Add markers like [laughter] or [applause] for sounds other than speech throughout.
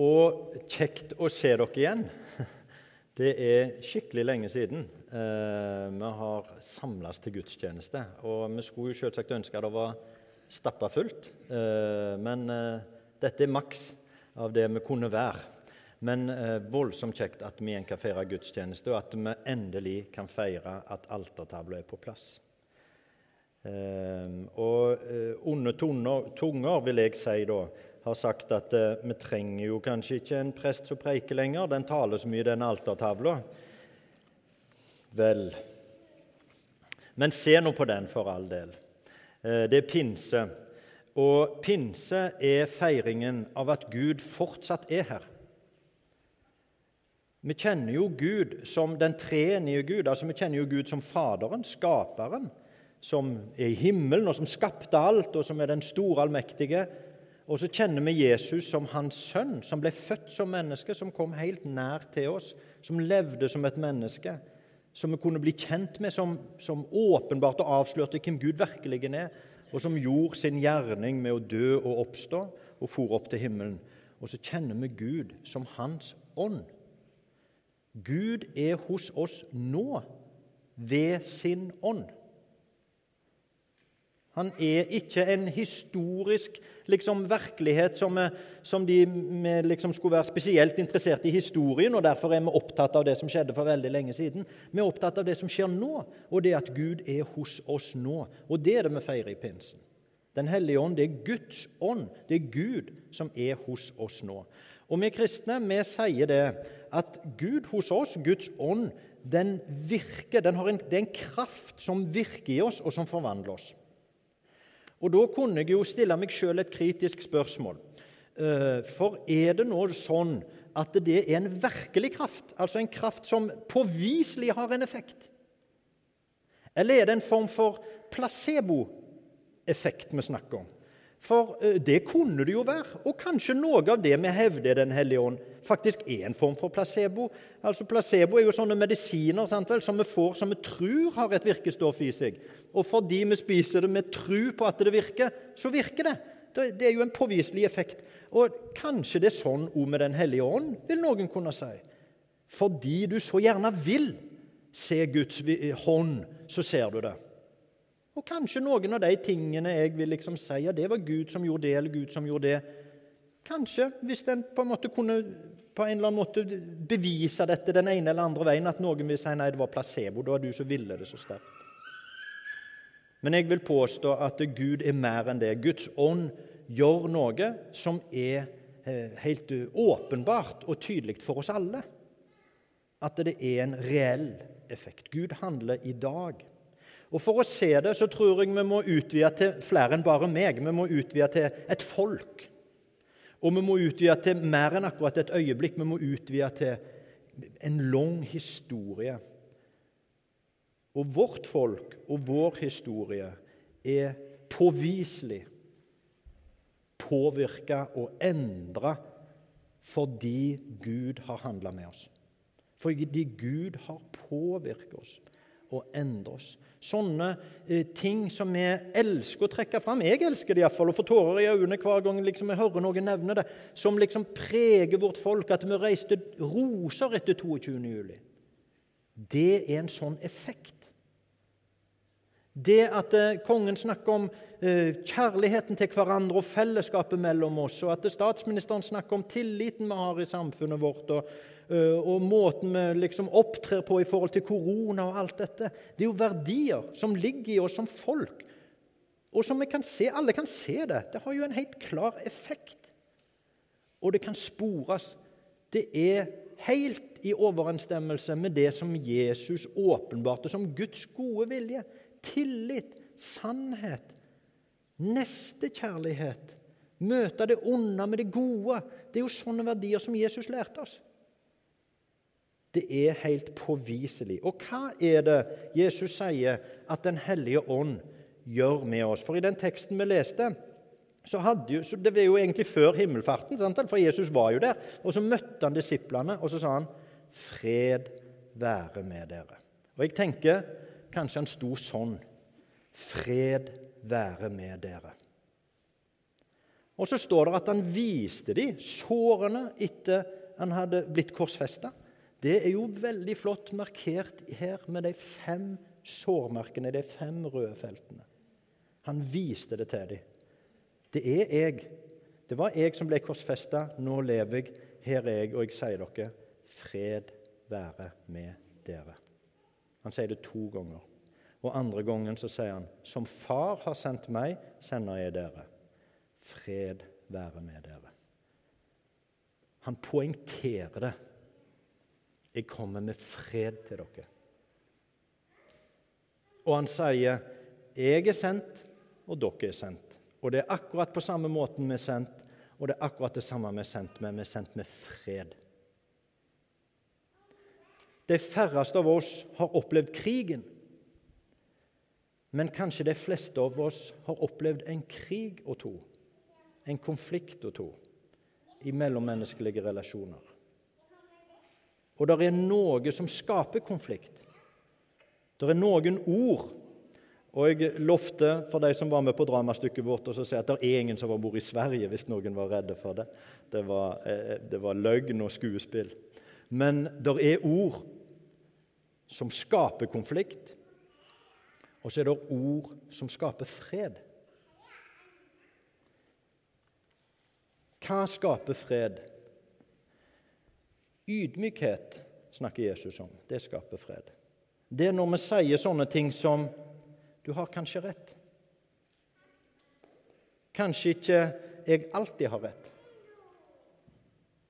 Og kjekt å se dere igjen. [laughs] Det er skikkelig lenge siden eh, vi har samles til gudstjeneste. Og vi skulle jo selvsagt ønske det var stappa fullt, eh, men eh, dette er maks av det vi kunne være. Men eh, voldsomt kjekt at vi igjen kan feire gudstjeneste, og at vi endelig kan feire at altertavla er på plass. Eh, og eh, onde tunger, vil jeg si da, har sagt at eh, vi trenger jo kanskje ikke en prest som preiker lenger, den taler så mye, den altertavla. Vel Men se nå på den, for all del. Eh, det er pinse. Og pinse er feiringen av at Gud fortsatt er her. Vi kjenner jo Gud som den treenige Gud. altså Vi kjenner jo Gud som Faderen, Skaperen, som er i himmelen, og som skapte alt, og som er den store allmektige. Og så kjenner vi Jesus som hans sønn, som ble født som menneske, som kom helt nær til oss, som levde som et menneske, som vi kunne bli kjent med, som, som åpenbart og avslørte hvem Gud virkelig er, og som gjorde sin gjerning med å dø og oppstå og for opp til himmelen. Og så kjenner vi Gud som Hans ånd. Gud er hos oss nå ved sin ånd. Han er ikke en historisk liksom, virkelighet som, som de liksom, skulle være spesielt interessert i historien, og derfor er vi opptatt av det som skjedde for veldig lenge siden. Vi er opptatt av det som skjer nå, og det at Gud er hos oss nå. Og det er det vi feirer i pinsen. Den hellige ånd, det er Guds ånd. Det er Gud som er hos oss nå. Og vi kristne vi sier det at Gud hos oss, Guds ånd, den virker. Den en, det er en kraft som virker i oss, og som forvandler oss. Og Da kunne jeg jo stille meg sjøl et kritisk spørsmål. Eh, for er det nå sånn at det er en virkelig kraft, altså en kraft som påviselig har en effekt? Eller er det en form for placeboeffekt vi snakker om? For eh, det kunne det jo være. Og kanskje noe av det vi hevder Den hellige ånd, faktisk er en form for placebo. Altså Placebo er jo sånne medisiner sant vel, som vi får som vi tror har et virkestoff i seg. Og fordi vi spiser det med tro på at det virker, så virker det. Det er jo en påviselig effekt. Og kanskje det er sånn òg med Den hellige ånd, vil noen kunne si. Fordi du så gjerne vil se Guds hånd, så ser du det. Og kanskje noen av de tingene jeg vil liksom si ja, det var Gud som gjorde det, eller Gud som gjorde det. Kanskje, hvis en på en måte kunne på en eller annen måte bevise dette den ene eller andre veien, at noen vil si nei, det var placebo, det var du som ville det så sterkt. Men jeg vil påstå at Gud er mer enn det. Guds ånd gjør noe som er eh, helt åpenbart og tydelig for oss alle. At det er en reell effekt. Gud handler i dag. Og For å se det så tror jeg vi må utvide til flere enn bare meg. Vi må utvide til et folk. Og vi må utvide til mer enn akkurat et øyeblikk. Vi må utvide til en lang historie. Og vårt folk og vår historie er påviselig påvirka og endra fordi Gud har handla med oss. Fordi Gud har påvirket oss og endre oss sånne eh, ting som vi elsker å trekke fram. Jeg elsker det iallfall, og får tårer i øynene hver gang liksom, jeg hører noen nevne det. Som liksom preger vårt folk, at vi reiste roser etter 22. juli. Det er en sånn effekt. Det at eh, kongen snakker om eh, kjærligheten til hverandre og fellesskapet mellom oss, og at statsministeren snakker om tilliten vi har i samfunnet vårt, og og måten vi liksom opptrer på i forhold til korona og alt dette. Det er jo verdier som ligger i oss som folk, og som vi kan se, alle kan se det. Det har jo en helt klar effekt. Og det kan spores. Det er helt i overensstemmelse med det som Jesus åpenbarte som Guds gode vilje. Tillit, sannhet, nestekjærlighet. Møte det onde med det gode. Det er jo sånne verdier som Jesus lærte oss. Det er helt påviselig. Og hva er det Jesus sier at Den hellige ånd gjør med oss? For i den teksten vi leste, så hadde jo, så Det var jo egentlig før himmelfarten, sant? for Jesus var jo der. Og så møtte han disiplene, og så sa han, 'Fred være med dere'. Og jeg tenker kanskje han sto sånn. 'Fred være med dere'. Og så står det at han viste dem sårene etter han hadde blitt korsfesta. Det er jo veldig flott markert her med de fem sårmerkene, de fem røde feltene. Han viste det til dem. Det er jeg. Det var jeg som ble korsfesta. Nå lever jeg. Her er jeg, og jeg sier dere fred være med dere. Han sier det to ganger. Og andre gangen så sier han som Far har sendt meg, sender jeg dere. Fred være med dere. Han poengterer det. Jeg kommer med fred til dere. Og han sier, 'Jeg er sendt, og dere er sendt.' Og det er akkurat på samme måten vi er sendt, og det er akkurat det samme vi er sendt med. Vi er sendt med fred. De færreste av oss har opplevd krigen. Men kanskje de fleste av oss har opplevd en krig og to, en konflikt og to, i mellommenneskelige relasjoner. Og det er noe som skaper konflikt. Det er noen ord og jeg lovte for de som var med på dramastykket vårt, å si at det er ingen som har bor i Sverige hvis noen var redde for det. Det var, eh, det var løgn og skuespill. Men det er ord som skaper konflikt, og så er det ord som skaper fred. Hva skaper fred? Ydmykhet snakker Jesus om. Det skaper fred. Det er når vi sier sånne ting som du har kanskje rett. Kanskje ikke jeg alltid har rett,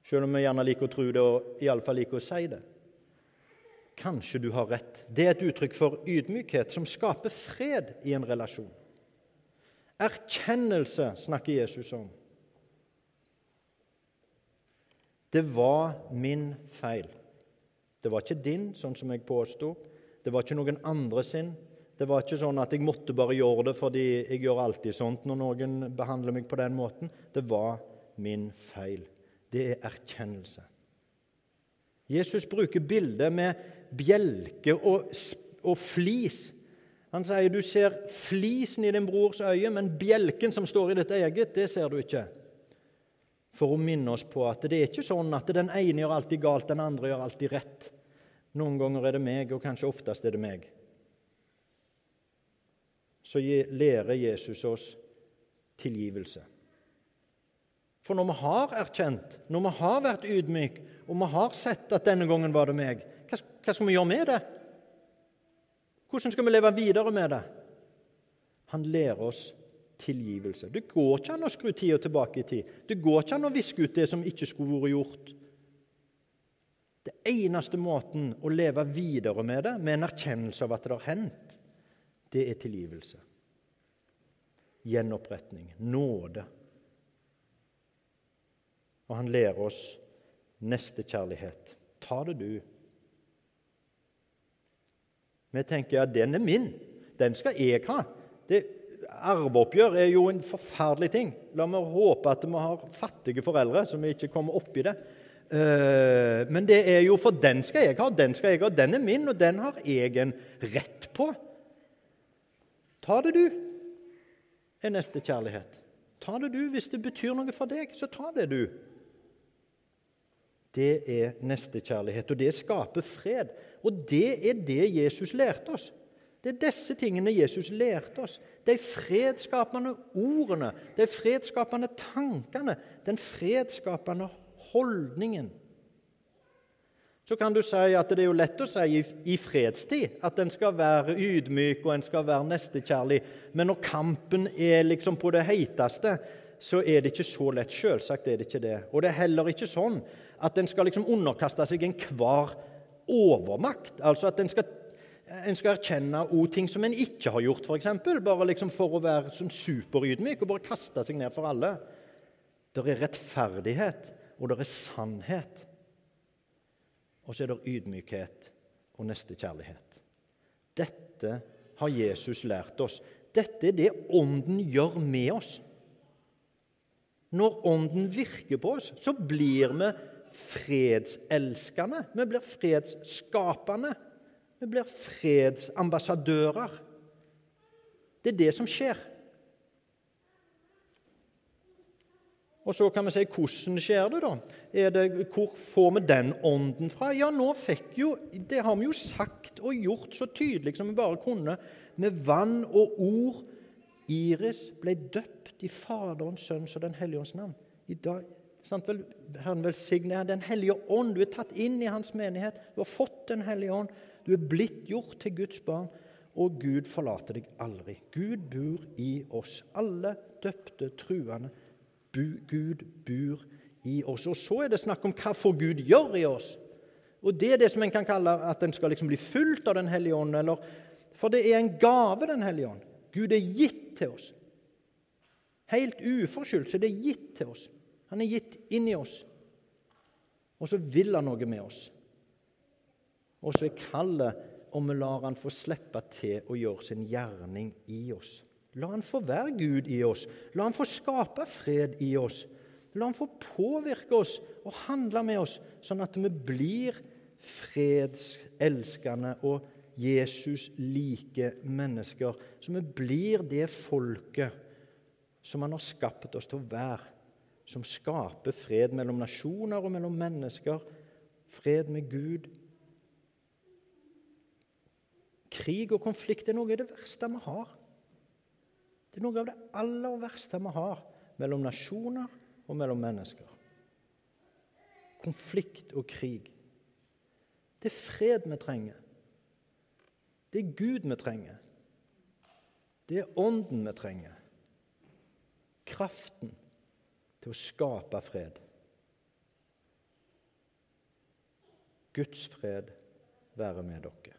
selv om vi gjerne liker å tro det og iallfall liker å si det. Kanskje du har rett. Det er et uttrykk for ydmykhet som skaper fred i en relasjon. Erkjennelse snakker Jesus om. Det var min feil. Det var ikke din, sånn som jeg påsto. Det var ikke noen andre sin. Det var ikke sånn at jeg måtte bare gjøre det fordi jeg gjør alltid sånt når noen behandler meg på den måten. Det var min feil. Det er erkjennelse. Jesus bruker bildet med bjelke og, og flis. Han sier du ser flisen i din brors øye, men bjelken som står i ditt eget, det ser du ikke. For å minne oss på at det er ikke sånn at den ene gjør alltid galt, den andre gjør alltid rett. Noen ganger er det meg, og kanskje oftest er det meg så lærer Jesus oss tilgivelse. For når vi har erkjent, når vi har vært ydmyk, og vi har sett at denne gangen var det meg, hva, skal vi gjøre med det? Hvordan skal vi leve videre med det? Han lærer oss tilgivelse. Det går ikke an å skru tida tilbake i tid. Det går ikke an å viske ut det som ikke skulle vært gjort. Det eneste måten å leve videre med det, med en erkjennelse av at det har hendt, det er tilgivelse. Gjenoppretning. Nåde. Og han lærer oss nestekjærlighet. Ta det, du. Vi tenker at den er min. Den skal jeg ha. Det, arveoppgjør er jo en forferdelig ting. La meg håpe at vi har fattige foreldre, så vi ikke kommer oppi det. Uh, men det er jo for den skal jeg ha, den skal jeg ha. Den er min, og den har jeg en rett på. Ta det, du, er neste kjærlighet. Ta det, du. Hvis det betyr noe for deg, så ta det, du. Det er nestekjærlighet, og det skaper fred. Og det er det Jesus lærte oss. Det er disse tingene Jesus lærte oss. De fredskapende ordene, de fredskapende tankene, den fredskapende holdningen. Så kan du si at det er jo lett å si i fredstid at en skal være ydmyk og en skal være nestekjærlig, men når kampen er liksom på det heiteste, så er det ikke så lett. Selvsagt er det ikke det. Og det er heller ikke sånn at en skal liksom underkaste seg enhver overmakt. Altså at en skal, en skal erkjenne ting som en ikke har gjort, f.eks. Bare liksom for å være sånn superydmyk og bare kaste seg ned for alle. Det er rettferdighet, og det er sannhet og så er det ydmykhet og nestekjærlighet. Dette har Jesus lært oss. Dette er det Ånden gjør med oss. Når Ånden virker på oss, så blir vi fredselskende. Vi blir fredsskapende. Vi blir fredsambassadører. Det er det som skjer. Og så kan vi si hvordan skjer det, da? Det, hvor får vi den ånden fra? Ja, nå fikk jo Det har vi jo sagt og gjort så tydelig som vi bare kunne, med vann og ord. Iris ble døpt i Faderens, Sønns og Den hellige ånds navn. I dag, sant vel, Herren velsigne Den hellige ånd. Du er tatt inn i Hans menighet. Du har fått Den hellige ånd. Du er blitt gjort til Guds barn. Og Gud forlater deg aldri. Gud bor i oss. Alle døpte, truende Gud bor i oss. Og Så er det snakk om hva får Gud gjør i oss. Og Det er det som en kan kalle at en skal liksom bli fulgt av Den hellige ånd. Eller, for det er en gave, Den hellige ånd. Gud er gitt til oss. Helt uforskyldt så det er gitt til oss. Han er gitt inn i oss. Og så vil han noe med oss. Og så er kallet om vi lar han få slippe til å gjøre sin gjerning i oss. La han få være Gud i oss. La han få skape fred i oss. La han få påvirke oss og handle med oss, sånn at vi blir fredselskende og Jesus-like mennesker. Så vi blir det folket som han har skapt oss til å være. Som skaper fred mellom nasjoner og mellom mennesker. Fred med Gud. Krig og konflikt er noe av det verste vi har. Det er noe av det aller verste vi har mellom nasjoner og mellom mennesker. Konflikt og krig. Det er fred vi trenger. Det er Gud vi trenger. Det er Ånden vi trenger. Kraften til å skape fred. Guds fred være med dere.